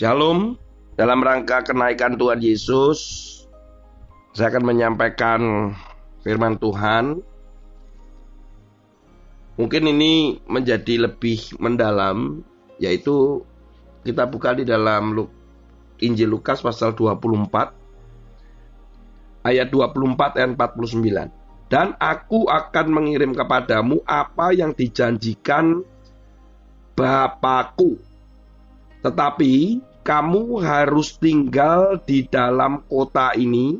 Shalom, dalam rangka kenaikan Tuhan Yesus, saya akan menyampaikan firman Tuhan. Mungkin ini menjadi lebih mendalam, yaitu kita buka di dalam Injil Lukas pasal 24, ayat 24 dan 49. Dan aku akan mengirim kepadamu apa yang dijanjikan Bapakku. Tetapi kamu harus tinggal di dalam kota ini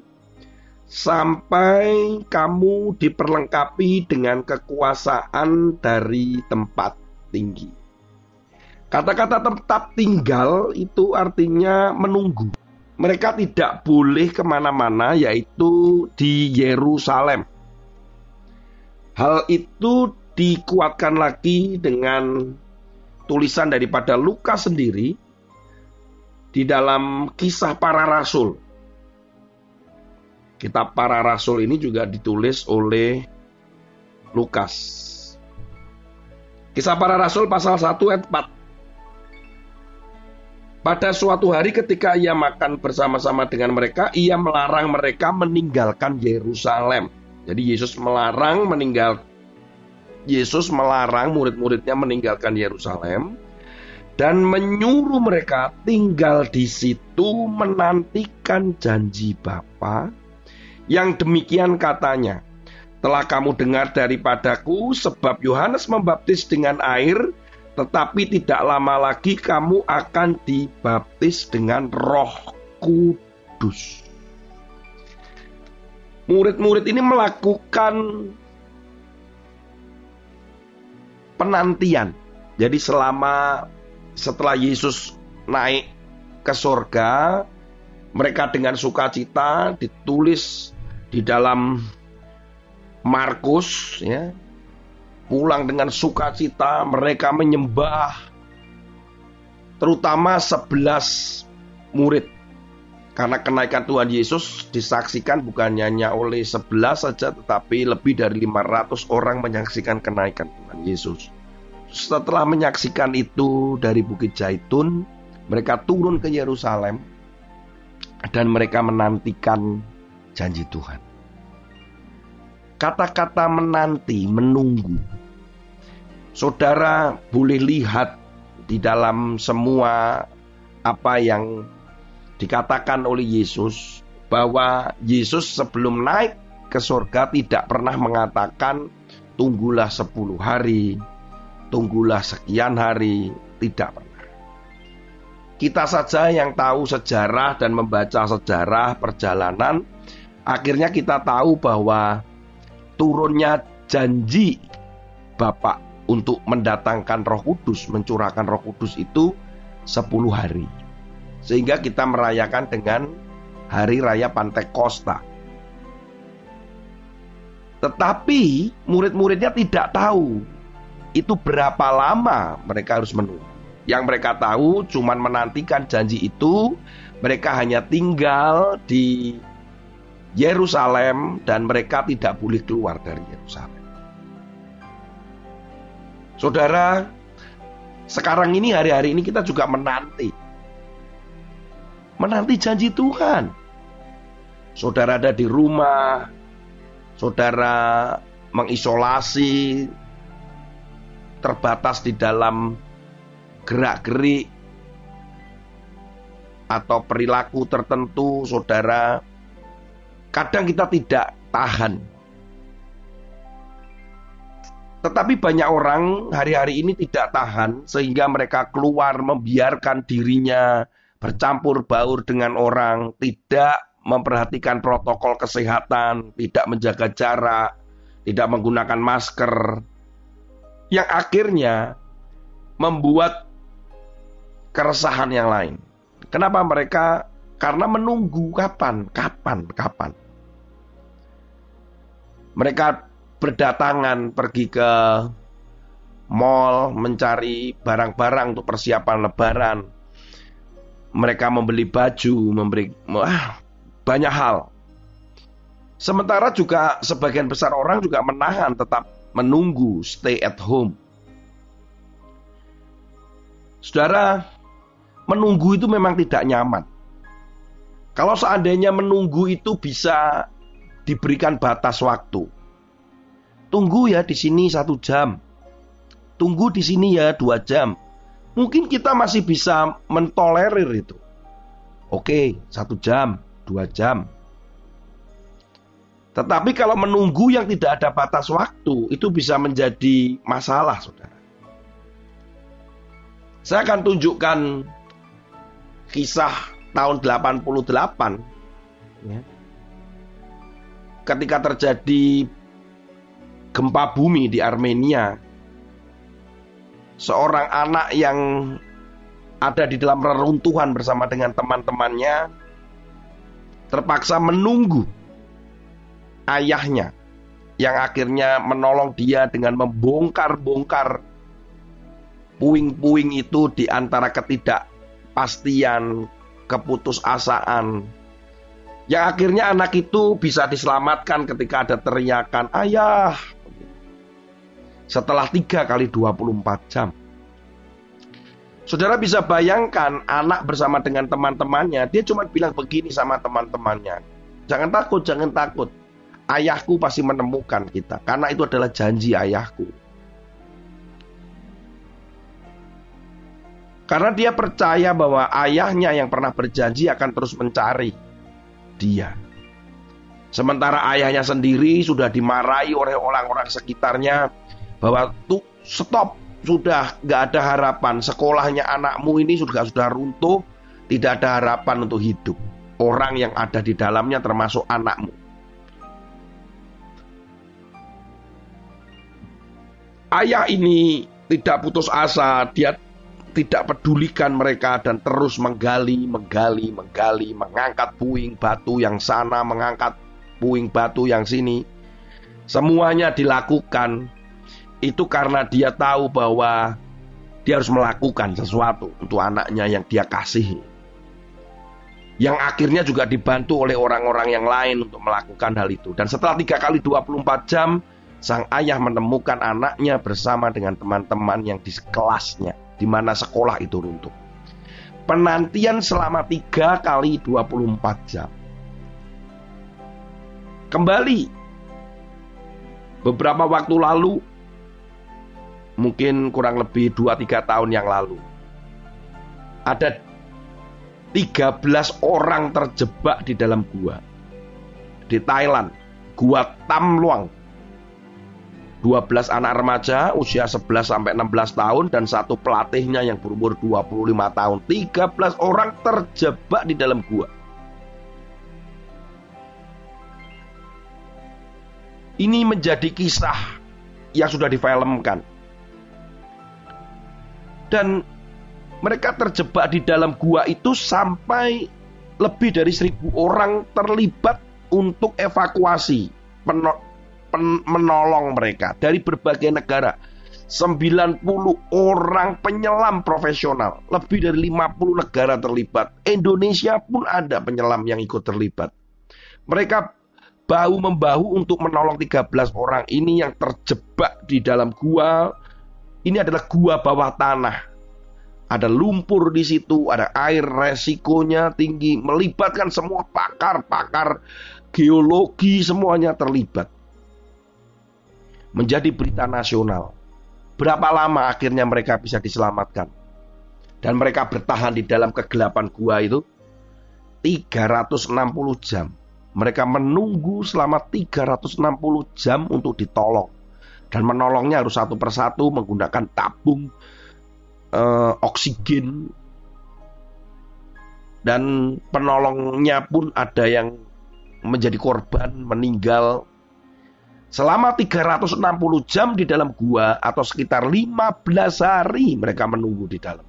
sampai kamu diperlengkapi dengan kekuasaan dari tempat tinggi. Kata-kata tempat tinggal itu artinya menunggu. Mereka tidak boleh ke mana-mana, yaitu di Yerusalem. Hal itu dikuatkan lagi dengan tulisan daripada Lukas sendiri di dalam kisah para rasul. Kitab para rasul ini juga ditulis oleh Lukas. Kisah para rasul pasal 1 ayat 4. Pada suatu hari ketika ia makan bersama-sama dengan mereka, ia melarang mereka meninggalkan Yerusalem. Jadi Yesus melarang meninggal Yesus melarang murid-muridnya meninggalkan Yerusalem dan menyuruh mereka tinggal di situ menantikan janji Bapa yang demikian katanya telah kamu dengar daripadaku sebab Yohanes membaptis dengan air tetapi tidak lama lagi kamu akan dibaptis dengan Roh Kudus. Murid-murid ini melakukan penantian. Jadi selama setelah Yesus naik ke sorga, mereka dengan sukacita ditulis di dalam Markus ya. Pulang dengan sukacita mereka menyembah terutama 11 murid. Karena kenaikan Tuhan Yesus disaksikan bukan hanya oleh 11 saja tetapi lebih dari 500 orang menyaksikan kenaikan Tuhan Yesus setelah menyaksikan itu dari Bukit Zaitun, mereka turun ke Yerusalem dan mereka menantikan janji Tuhan. Kata-kata menanti, menunggu. Saudara boleh lihat di dalam semua apa yang dikatakan oleh Yesus bahwa Yesus sebelum naik ke surga tidak pernah mengatakan tunggulah 10 hari, tunggulah sekian hari, tidak pernah. Kita saja yang tahu sejarah dan membaca sejarah perjalanan, akhirnya kita tahu bahwa turunnya janji Bapak untuk mendatangkan Roh Kudus, mencurahkan Roh Kudus itu 10 hari. Sehingga kita merayakan dengan hari raya Pantekosta. Tetapi murid-muridnya tidak tahu itu berapa lama mereka harus menunggu. Yang mereka tahu cuman menantikan janji itu, mereka hanya tinggal di Yerusalem dan mereka tidak boleh keluar dari Yerusalem. Saudara, sekarang ini hari-hari ini kita juga menanti. Menanti janji Tuhan. Saudara ada di rumah, saudara mengisolasi terbatas di dalam gerak-gerik atau perilaku tertentu, saudara, kadang kita tidak tahan. Tetapi banyak orang hari-hari ini tidak tahan sehingga mereka keluar membiarkan dirinya bercampur baur dengan orang, tidak memperhatikan protokol kesehatan, tidak menjaga jarak, tidak menggunakan masker, yang akhirnya membuat keresahan yang lain. Kenapa mereka? Karena menunggu kapan, kapan, kapan. Mereka berdatangan pergi ke mall mencari barang-barang untuk persiapan lebaran. Mereka membeli baju, memberi wah, banyak hal. Sementara juga sebagian besar orang juga menahan tetap menunggu stay at home. Saudara, menunggu itu memang tidak nyaman. Kalau seandainya menunggu itu bisa diberikan batas waktu. Tunggu ya di sini satu jam. Tunggu di sini ya dua jam. Mungkin kita masih bisa mentolerir itu. Oke, satu jam, dua jam. Tetapi kalau menunggu yang tidak ada batas waktu, itu bisa menjadi masalah, saudara. Saya akan tunjukkan kisah tahun 88 ya. ketika terjadi gempa bumi di Armenia seorang anak yang ada di dalam reruntuhan bersama dengan teman-temannya terpaksa menunggu ayahnya yang akhirnya menolong dia dengan membongkar-bongkar puing-puing itu di antara ketidakpastian, keputusasaan. Yang akhirnya anak itu bisa diselamatkan ketika ada teriakan ayah. Setelah 3 kali 24 jam. Saudara bisa bayangkan anak bersama dengan teman-temannya, dia cuma bilang begini sama teman-temannya. Jangan takut, jangan takut. Ayahku pasti menemukan kita. Karena itu adalah janji ayahku. Karena dia percaya bahwa ayahnya yang pernah berjanji akan terus mencari dia. Sementara ayahnya sendiri sudah dimarahi oleh orang-orang sekitarnya bahwa tuh stop. Sudah nggak ada harapan. Sekolahnya anakmu ini sudah sudah runtuh. Tidak ada harapan untuk hidup. Orang yang ada di dalamnya termasuk anakmu ayah ini tidak putus asa dia tidak pedulikan mereka dan terus menggali, menggali, menggali, mengangkat puing batu yang sana, mengangkat puing batu yang sini. Semuanya dilakukan itu karena dia tahu bahwa dia harus melakukan sesuatu untuk anaknya yang dia kasihi. Yang akhirnya juga dibantu oleh orang-orang yang lain untuk melakukan hal itu. Dan setelah 3 kali 24 jam, sang ayah menemukan anaknya bersama dengan teman-teman yang di kelasnya di mana sekolah itu runtuh. Penantian selama 3 kali 24 jam. Kembali beberapa waktu lalu mungkin kurang lebih 2-3 tahun yang lalu ada 13 orang terjebak di dalam gua di Thailand, gua Tam Luang 12 anak remaja usia 11 sampai 16 tahun dan satu pelatihnya yang berumur 25 tahun. 13 orang terjebak di dalam gua. Ini menjadi kisah yang sudah difilmkan. Dan mereka terjebak di dalam gua itu sampai lebih dari seribu orang terlibat untuk evakuasi menolong mereka dari berbagai negara. 90 orang penyelam profesional, lebih dari 50 negara terlibat. Indonesia pun ada penyelam yang ikut terlibat. Mereka bahu membahu untuk menolong 13 orang ini yang terjebak di dalam gua. Ini adalah gua bawah tanah. Ada lumpur di situ, ada air, resikonya tinggi, melibatkan semua pakar-pakar geologi semuanya terlibat menjadi berita nasional. Berapa lama akhirnya mereka bisa diselamatkan? Dan mereka bertahan di dalam kegelapan gua itu 360 jam. Mereka menunggu selama 360 jam untuk ditolong. Dan menolongnya harus satu persatu menggunakan tabung eh, oksigen. Dan penolongnya pun ada yang menjadi korban, meninggal Selama 360 jam di dalam gua atau sekitar 15 hari mereka menunggu di dalam.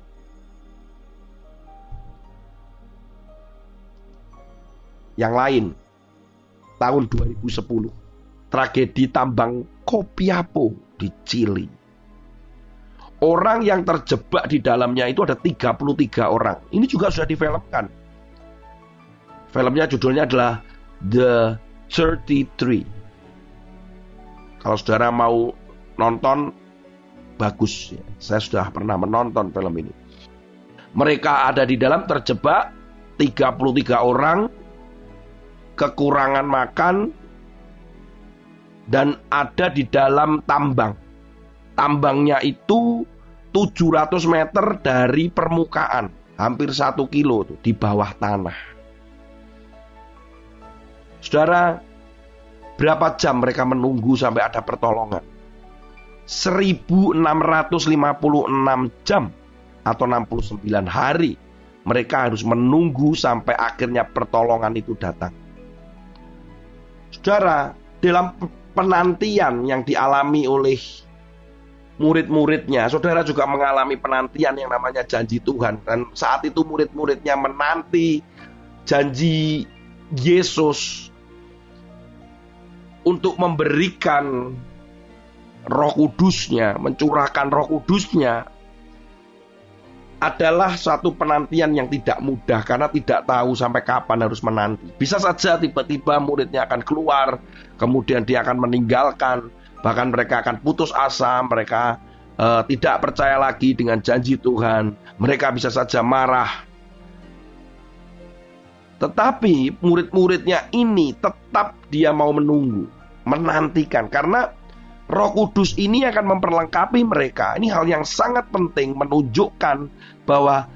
Yang lain, tahun 2010, tragedi tambang Kopiapo di Chili. Orang yang terjebak di dalamnya itu ada 33 orang. Ini juga sudah difilmkan. Filmnya judulnya adalah The 33 kalau saudara mau nonton, bagus. Ya. Saya sudah pernah menonton film ini. Mereka ada di dalam terjebak 33 orang kekurangan makan dan ada di dalam tambang. Tambangnya itu 700 meter dari permukaan, hampir satu kilo tuh, di bawah tanah. Saudara, berapa jam mereka menunggu sampai ada pertolongan? 1656 jam atau 69 hari mereka harus menunggu sampai akhirnya pertolongan itu datang. Saudara, dalam penantian yang dialami oleh murid-muridnya, saudara juga mengalami penantian yang namanya janji Tuhan. Dan saat itu murid-muridnya menanti janji Yesus untuk memberikan roh kudusnya, mencurahkan roh kudusnya adalah satu penantian yang tidak mudah karena tidak tahu sampai kapan harus menanti. Bisa saja tiba-tiba muridnya akan keluar, kemudian dia akan meninggalkan, bahkan mereka akan putus asa, mereka uh, tidak percaya lagi dengan janji Tuhan, mereka bisa saja marah. Tetapi murid-muridnya ini tetap dia mau menunggu, menantikan karena Roh Kudus ini akan memperlengkapi mereka. Ini hal yang sangat penting menunjukkan bahwa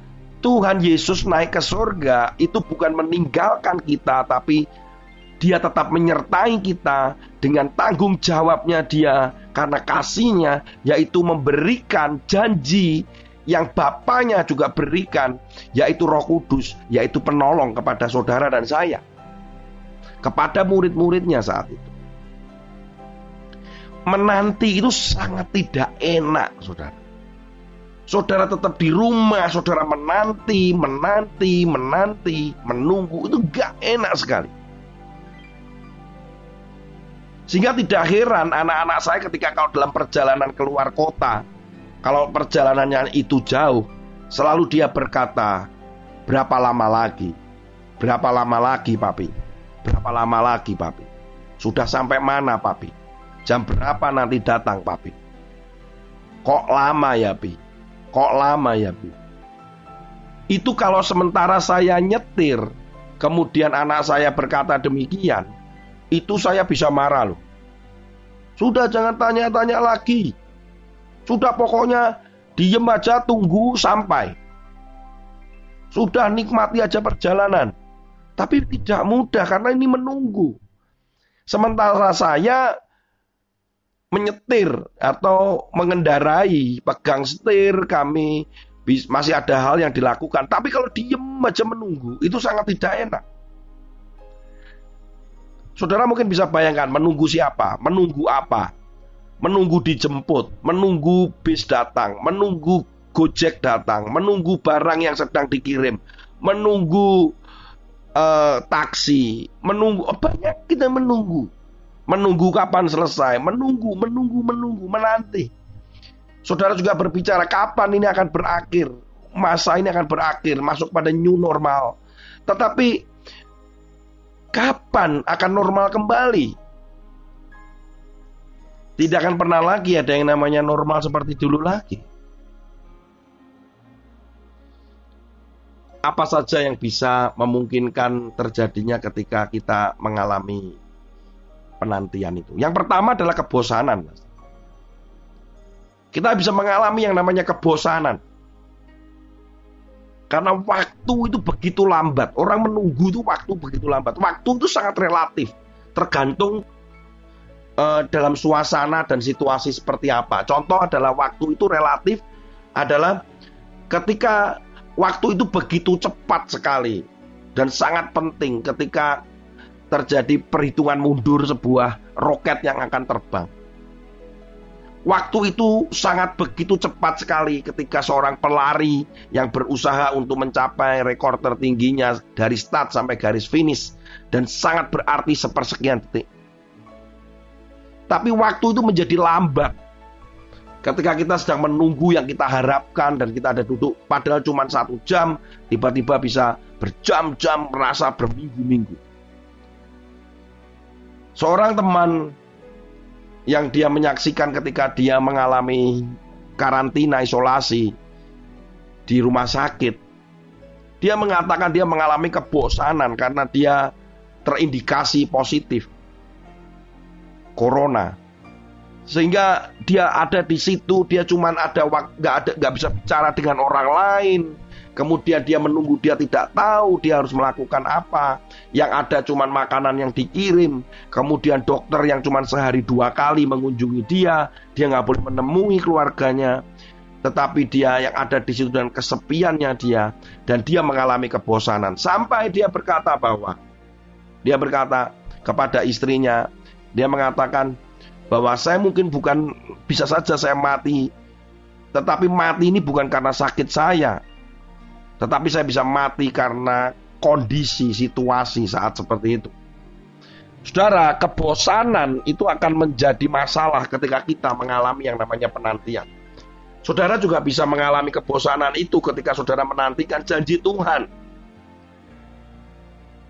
Tuhan Yesus naik ke surga itu bukan meninggalkan kita tapi dia tetap menyertai kita dengan tanggung jawabnya dia karena kasihnya yaitu memberikan janji yang Bapaknya juga berikan yaitu Roh Kudus yaitu penolong kepada saudara dan saya kepada murid-muridnya saat itu menanti itu sangat tidak enak, saudara. Saudara tetap di rumah, saudara menanti, menanti, menanti, menunggu itu gak enak sekali. Sehingga tidak heran anak-anak saya ketika kalau dalam perjalanan keluar kota, kalau perjalanannya itu jauh, selalu dia berkata, berapa lama lagi? Berapa lama lagi, papi? Berapa lama lagi, papi? Sudah sampai mana, papi? Jam berapa nanti datang papi? Kok lama ya pi? Kok lama ya pi? Itu kalau sementara saya nyetir, kemudian anak saya berkata demikian, itu saya bisa marah loh. Sudah jangan tanya-tanya lagi. Sudah pokoknya diem aja tunggu sampai. Sudah nikmati aja perjalanan. Tapi tidak mudah karena ini menunggu. Sementara saya menyetir atau mengendarai, pegang setir, kami masih ada hal yang dilakukan. Tapi kalau diem aja menunggu, itu sangat tidak enak. Saudara mungkin bisa bayangkan menunggu siapa, menunggu apa, menunggu dijemput, menunggu bis datang, menunggu gojek datang, menunggu barang yang sedang dikirim, menunggu uh, taksi, menunggu oh, banyak kita menunggu menunggu kapan selesai, menunggu, menunggu, menunggu, menanti. Saudara juga berbicara kapan ini akan berakhir, masa ini akan berakhir, masuk pada new normal. Tetapi kapan akan normal kembali? Tidak akan pernah lagi ada yang namanya normal seperti dulu lagi. Apa saja yang bisa memungkinkan terjadinya ketika kita mengalami penantian itu. Yang pertama adalah kebosanan. Kita bisa mengalami yang namanya kebosanan. Karena waktu itu begitu lambat. Orang menunggu itu waktu begitu lambat. Waktu itu sangat relatif. Tergantung uh, dalam suasana dan situasi seperti apa. Contoh adalah waktu itu relatif adalah ketika waktu itu begitu cepat sekali dan sangat penting ketika terjadi perhitungan mundur sebuah roket yang akan terbang. Waktu itu sangat begitu cepat sekali ketika seorang pelari yang berusaha untuk mencapai rekor tertingginya dari start sampai garis finish dan sangat berarti sepersekian detik. Tapi waktu itu menjadi lambat. Ketika kita sedang menunggu yang kita harapkan dan kita ada duduk padahal cuma satu jam tiba-tiba bisa berjam-jam merasa berminggu-minggu. Seorang teman yang dia menyaksikan ketika dia mengalami karantina isolasi di rumah sakit Dia mengatakan dia mengalami kebosanan karena dia terindikasi positif corona. Sehingga dia ada di situ, dia cuma ada nggak ada nggak bisa bicara dengan orang lain. Kemudian dia menunggu, dia tidak tahu dia harus melakukan apa. Yang ada cuma makanan yang dikirim. Kemudian dokter yang cuma sehari dua kali mengunjungi dia, dia nggak boleh menemui keluarganya tetapi dia yang ada di situ dan kesepiannya dia dan dia mengalami kebosanan sampai dia berkata bahwa dia berkata kepada istrinya dia mengatakan bahwa saya mungkin bukan bisa saja saya mati tetapi mati ini bukan karena sakit saya tetapi saya bisa mati karena kondisi situasi saat seperti itu Saudara, kebosanan itu akan menjadi masalah ketika kita mengalami yang namanya penantian. Saudara juga bisa mengalami kebosanan itu ketika saudara menantikan janji Tuhan.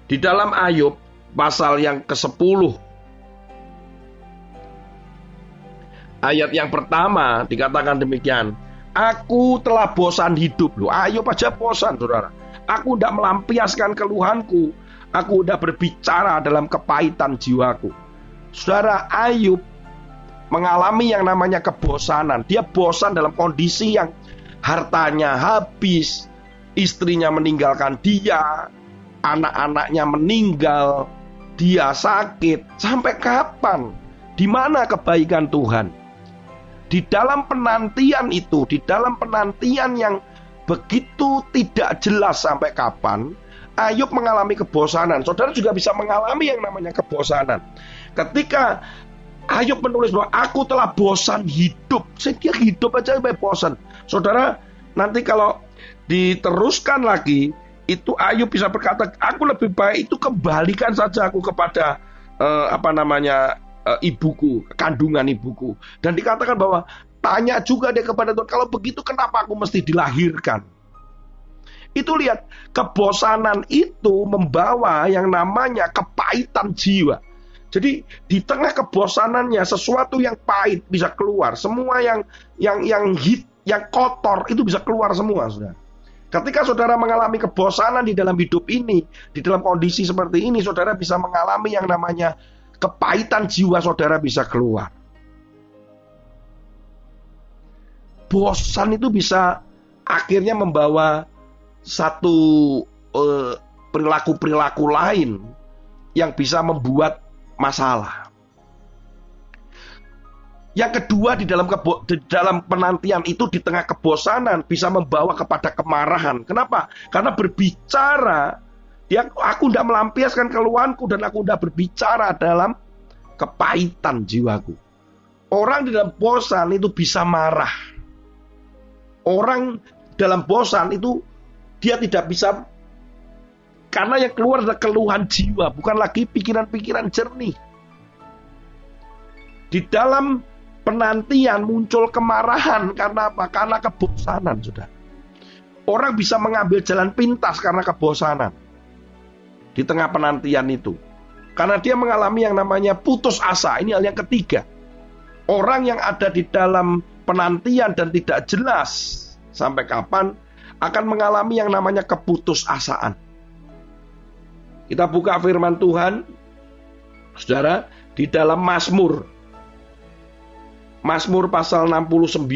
Di dalam Ayub pasal yang ke-10 ayat yang pertama dikatakan demikian. Aku telah bosan hidup. Loh, Ayub aja bosan, saudara. Aku tidak melampiaskan keluhanku. Aku sudah berbicara dalam kepahitan jiwaku. Saudara Ayub mengalami yang namanya kebosanan. Dia bosan dalam kondisi yang hartanya habis, istrinya meninggalkan dia, anak-anaknya meninggal, dia sakit. Sampai kapan? Di mana kebaikan Tuhan? Di dalam penantian itu, di dalam penantian yang begitu tidak jelas sampai kapan, Ayub mengalami kebosanan. Saudara juga bisa mengalami yang namanya kebosanan. Ketika Ayub menulis bahwa aku telah bosan hidup. Saya hidup aja sampai bosan. Saudara, nanti kalau diteruskan lagi, itu Ayub bisa berkata, aku lebih baik itu kembalikan saja aku kepada uh, apa namanya uh, ibuku, kandungan ibuku. Dan dikatakan bahwa tanya juga dia kepada Tuhan, kalau begitu kenapa aku mesti dilahirkan? Itu lihat, kebosanan itu membawa yang namanya kepahitan jiwa. Jadi di tengah kebosanannya sesuatu yang pahit bisa keluar, semua yang yang yang hit, yang kotor itu bisa keluar semua, Saudara. Ketika saudara mengalami kebosanan di dalam hidup ini, di dalam kondisi seperti ini, saudara bisa mengalami yang namanya kepahitan jiwa saudara bisa keluar. Bosan itu bisa akhirnya membawa satu eh, perilaku-perilaku lain yang bisa membuat masalah. Yang kedua di dalam kebo, di dalam penantian itu di tengah kebosanan bisa membawa kepada kemarahan. Kenapa? Karena berbicara dia aku tidak melampiaskan keluhanku dan aku tidak berbicara dalam kepahitan jiwaku. Orang di dalam bosan itu bisa marah. Orang dalam bosan itu dia tidak bisa karena yang keluar adalah keluhan jiwa, bukan lagi pikiran-pikiran jernih. Di dalam penantian muncul kemarahan karena apa? Karena kebosanan, sudah. Orang bisa mengambil jalan pintas karena kebosanan. Di tengah penantian itu. Karena dia mengalami yang namanya putus asa. Ini hal yang ketiga. Orang yang ada di dalam penantian dan tidak jelas sampai kapan akan mengalami yang namanya keputusasaan. Kita buka firman Tuhan. Saudara, di dalam Mazmur. Mazmur pasal 69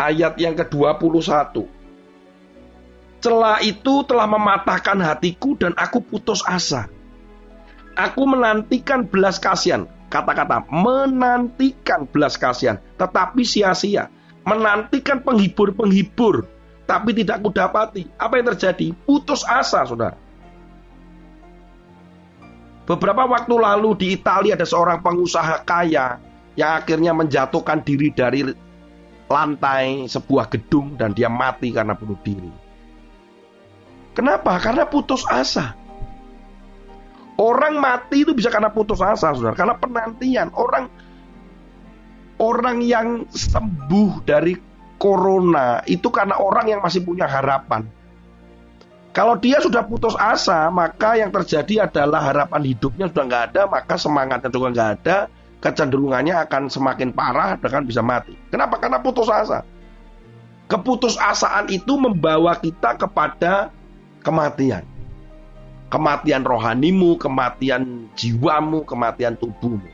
ayat yang ke-21. Celah itu telah mematahkan hatiku dan aku putus asa. Aku menantikan belas kasihan. Kata-kata menantikan belas kasihan, tetapi sia-sia. Menantikan penghibur-penghibur, tapi tidak kudapati. Apa yang terjadi? Putus asa, saudara. Beberapa waktu lalu di Italia ada seorang pengusaha kaya yang akhirnya menjatuhkan diri dari lantai sebuah gedung dan dia mati karena bunuh diri. Kenapa? Karena putus asa. Orang mati itu bisa karena putus asa, saudara. Karena penantian. Orang orang yang sembuh dari corona itu karena orang yang masih punya harapan. Kalau dia sudah putus asa, maka yang terjadi adalah harapan hidupnya sudah nggak ada, maka semangatnya juga nggak ada, kecenderungannya akan semakin parah, bahkan bisa mati. Kenapa? Karena putus asa. Keputusasaan itu membawa kita kepada kematian. Kematian rohanimu, kematian jiwamu, kematian tubuhmu.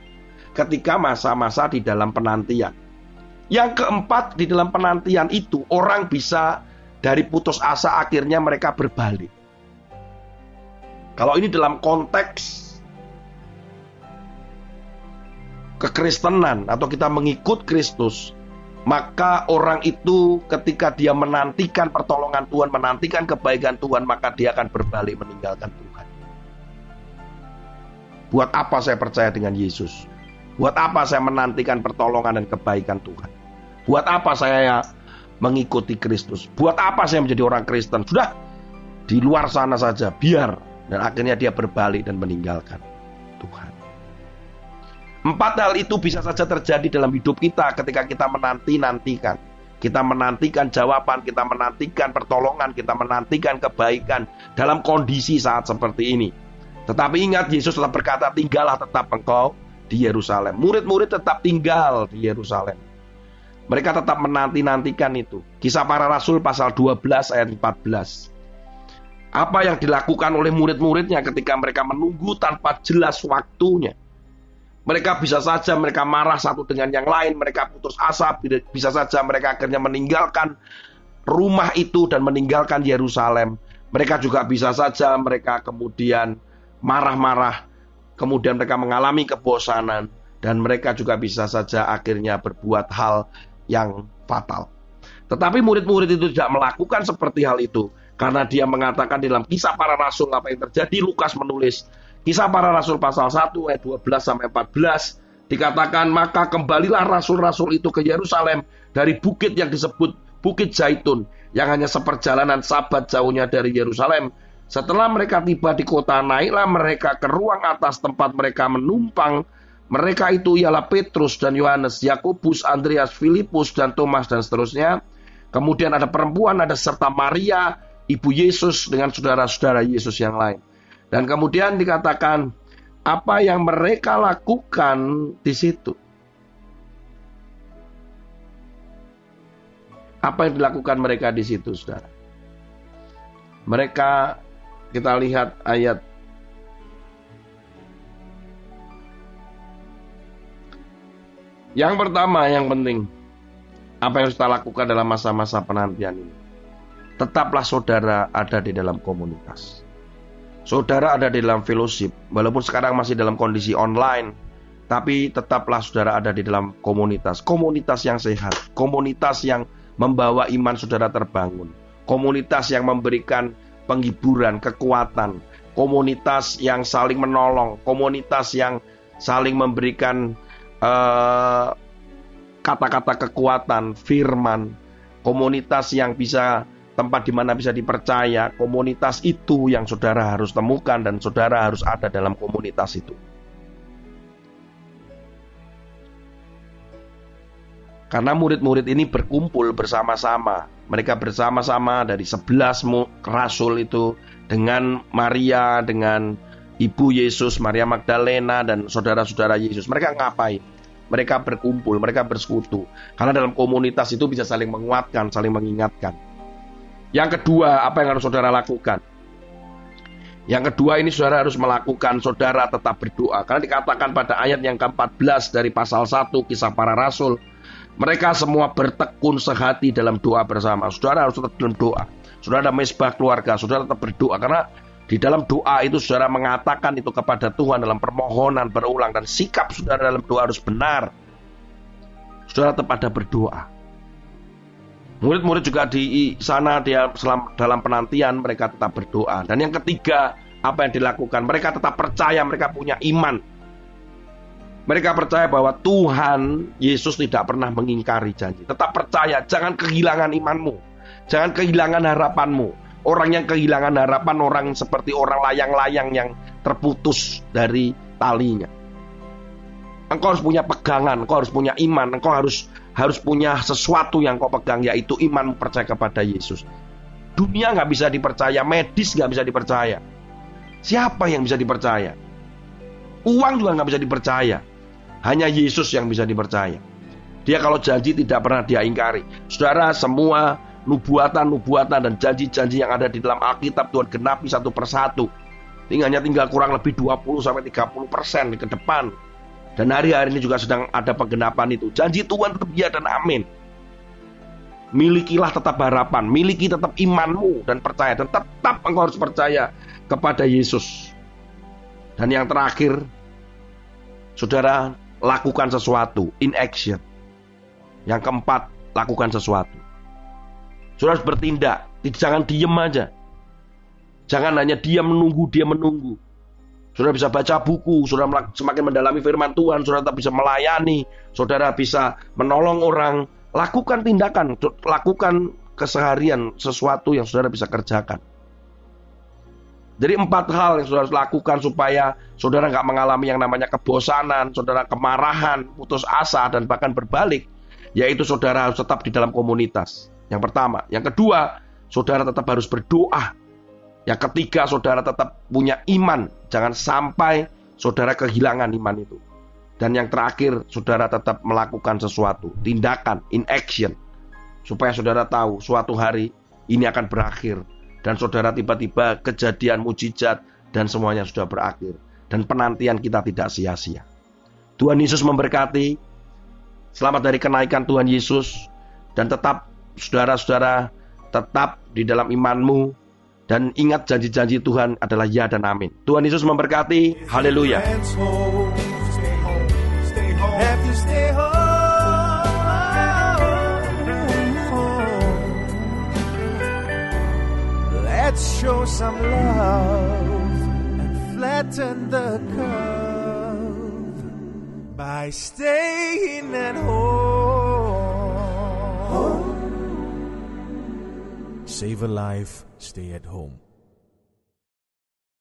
Ketika masa-masa di dalam penantian. Yang keempat, di dalam penantian itu orang bisa dari putus asa akhirnya mereka berbalik. Kalau ini dalam konteks kekristenan atau kita mengikut Kristus, maka orang itu ketika dia menantikan pertolongan Tuhan, menantikan kebaikan Tuhan, maka dia akan berbalik meninggalkan Tuhan. Buat apa saya percaya dengan Yesus? Buat apa saya menantikan pertolongan dan kebaikan Tuhan? Buat apa saya mengikuti Kristus? Buat apa saya menjadi orang Kristen? Sudah di luar sana saja, biar dan akhirnya dia berbalik dan meninggalkan Tuhan. Empat hal itu bisa saja terjadi dalam hidup kita ketika kita menanti-nantikan. Kita menantikan jawaban, kita menantikan pertolongan, kita menantikan kebaikan dalam kondisi saat seperti ini. Tetapi ingat Yesus telah berkata, tinggallah tetap engkau di Yerusalem. Murid-murid tetap tinggal di Yerusalem. Mereka tetap menanti-nantikan itu. Kisah para Rasul pasal 12 ayat 14. Apa yang dilakukan oleh murid-muridnya ketika mereka menunggu tanpa jelas waktunya. Mereka bisa saja mereka marah satu dengan yang lain, mereka putus asa, bisa saja mereka akhirnya meninggalkan rumah itu dan meninggalkan Yerusalem. Mereka juga bisa saja mereka kemudian marah-marah, kemudian mereka mengalami kebosanan dan mereka juga bisa saja akhirnya berbuat hal yang fatal. Tetapi murid-murid itu tidak melakukan seperti hal itu karena dia mengatakan dalam kisah para rasul apa yang terjadi Lukas menulis Kisah para rasul pasal 1 ayat 12 sampai 14 dikatakan maka kembalilah rasul-rasul itu ke Yerusalem dari bukit yang disebut Bukit Zaitun yang hanya seperjalanan sabat jauhnya dari Yerusalem. Setelah mereka tiba di kota, naiklah mereka ke ruang atas tempat mereka menumpang. Mereka itu ialah Petrus dan Yohanes, Yakobus, Andreas, Filipus dan Thomas dan seterusnya. Kemudian ada perempuan, ada serta Maria, ibu Yesus dengan saudara-saudara Yesus yang lain. Dan kemudian dikatakan apa yang mereka lakukan di situ. Apa yang dilakukan mereka di situ, saudara? Mereka, kita lihat ayat Yang pertama, yang penting, apa yang harus kita lakukan dalam masa-masa penantian ini? Tetaplah saudara ada di dalam komunitas. Saudara ada di dalam fellowship, walaupun sekarang masih dalam kondisi online, tapi tetaplah saudara ada di dalam komunitas. Komunitas yang sehat, komunitas yang membawa iman saudara terbangun, komunitas yang memberikan penghiburan, kekuatan, komunitas yang saling menolong, komunitas yang saling memberikan eh, kata-kata uh, kekuatan, firman, komunitas yang bisa tempat di mana bisa dipercaya, komunitas itu yang saudara harus temukan dan saudara harus ada dalam komunitas itu. Karena murid-murid ini berkumpul bersama-sama. Mereka bersama-sama dari sebelas rasul itu dengan Maria, dengan Ibu Yesus, Maria Magdalena dan saudara-saudara Yesus. Mereka ngapain? Mereka berkumpul, mereka bersekutu. Karena dalam komunitas itu bisa saling menguatkan, saling mengingatkan. Yang kedua, apa yang harus saudara lakukan? Yang kedua ini saudara harus melakukan saudara tetap berdoa. Karena dikatakan pada ayat yang ke-14 dari pasal 1 kisah para rasul. Mereka semua bertekun sehati dalam doa bersama. Saudara harus tetap dalam doa. Saudara ada mesbah keluarga, saudara tetap berdoa. Karena di dalam doa itu saudara mengatakan itu kepada Tuhan dalam permohonan berulang. Dan sikap saudara dalam doa harus benar. Saudara tetap ada berdoa. Murid-murid juga di sana dia dalam penantian mereka tetap berdoa. Dan yang ketiga, apa yang dilakukan? Mereka tetap percaya, mereka punya iman. Mereka percaya bahwa Tuhan Yesus tidak pernah mengingkari janji. Tetap percaya, jangan kehilangan imanmu. Jangan kehilangan harapanmu. Orang yang kehilangan harapan orang seperti orang layang-layang yang terputus dari talinya. Engkau harus punya pegangan, engkau harus punya iman, engkau harus harus punya sesuatu yang kau pegang yaitu iman percaya kepada Yesus. Dunia nggak bisa dipercaya, medis nggak bisa dipercaya. Siapa yang bisa dipercaya? Uang juga nggak bisa dipercaya. Hanya Yesus yang bisa dipercaya. Dia kalau janji tidak pernah dia ingkari. Saudara, semua nubuatan-nubuatan dan janji-janji yang ada di dalam Alkitab Tuhan genapi satu persatu. Tinggalnya tinggal kurang lebih 20 sampai 30 persen ke depan. Dan hari-hari ini juga sedang ada penggenapan itu. Janji Tuhan tetap ya dan amin. Milikilah tetap harapan, miliki tetap imanmu dan percaya dan tetap engkau harus percaya kepada Yesus. Dan yang terakhir, saudara lakukan sesuatu in action. Yang keempat, lakukan sesuatu. Saudara harus bertindak, jangan diem aja. Jangan hanya dia menunggu, dia menunggu. Saudara bisa baca buku, saudara semakin mendalami firman Tuhan, saudara bisa melayani, saudara bisa menolong orang. Lakukan tindakan, lakukan keseharian sesuatu yang saudara bisa kerjakan. Jadi empat hal yang saudara lakukan supaya saudara nggak mengalami yang namanya kebosanan, saudara kemarahan, putus asa, dan bahkan berbalik yaitu saudara harus tetap di dalam komunitas. Yang pertama, yang kedua, saudara tetap harus berdoa. Yang ketiga, saudara tetap punya iman, jangan sampai saudara kehilangan iman itu. Dan yang terakhir, saudara tetap melakukan sesuatu, tindakan, in action, supaya saudara tahu suatu hari ini akan berakhir. Dan saudara tiba-tiba kejadian mujizat dan semuanya sudah berakhir. Dan penantian kita tidak sia-sia. Tuhan Yesus memberkati. Selamat dari kenaikan Tuhan Yesus. Dan tetap saudara-saudara tetap di dalam imanmu dan ingat janji-janji Tuhan adalah ya dan amin. Tuhan Yesus memberkati. Haleluya. By staying at home. Save a life, stay at home.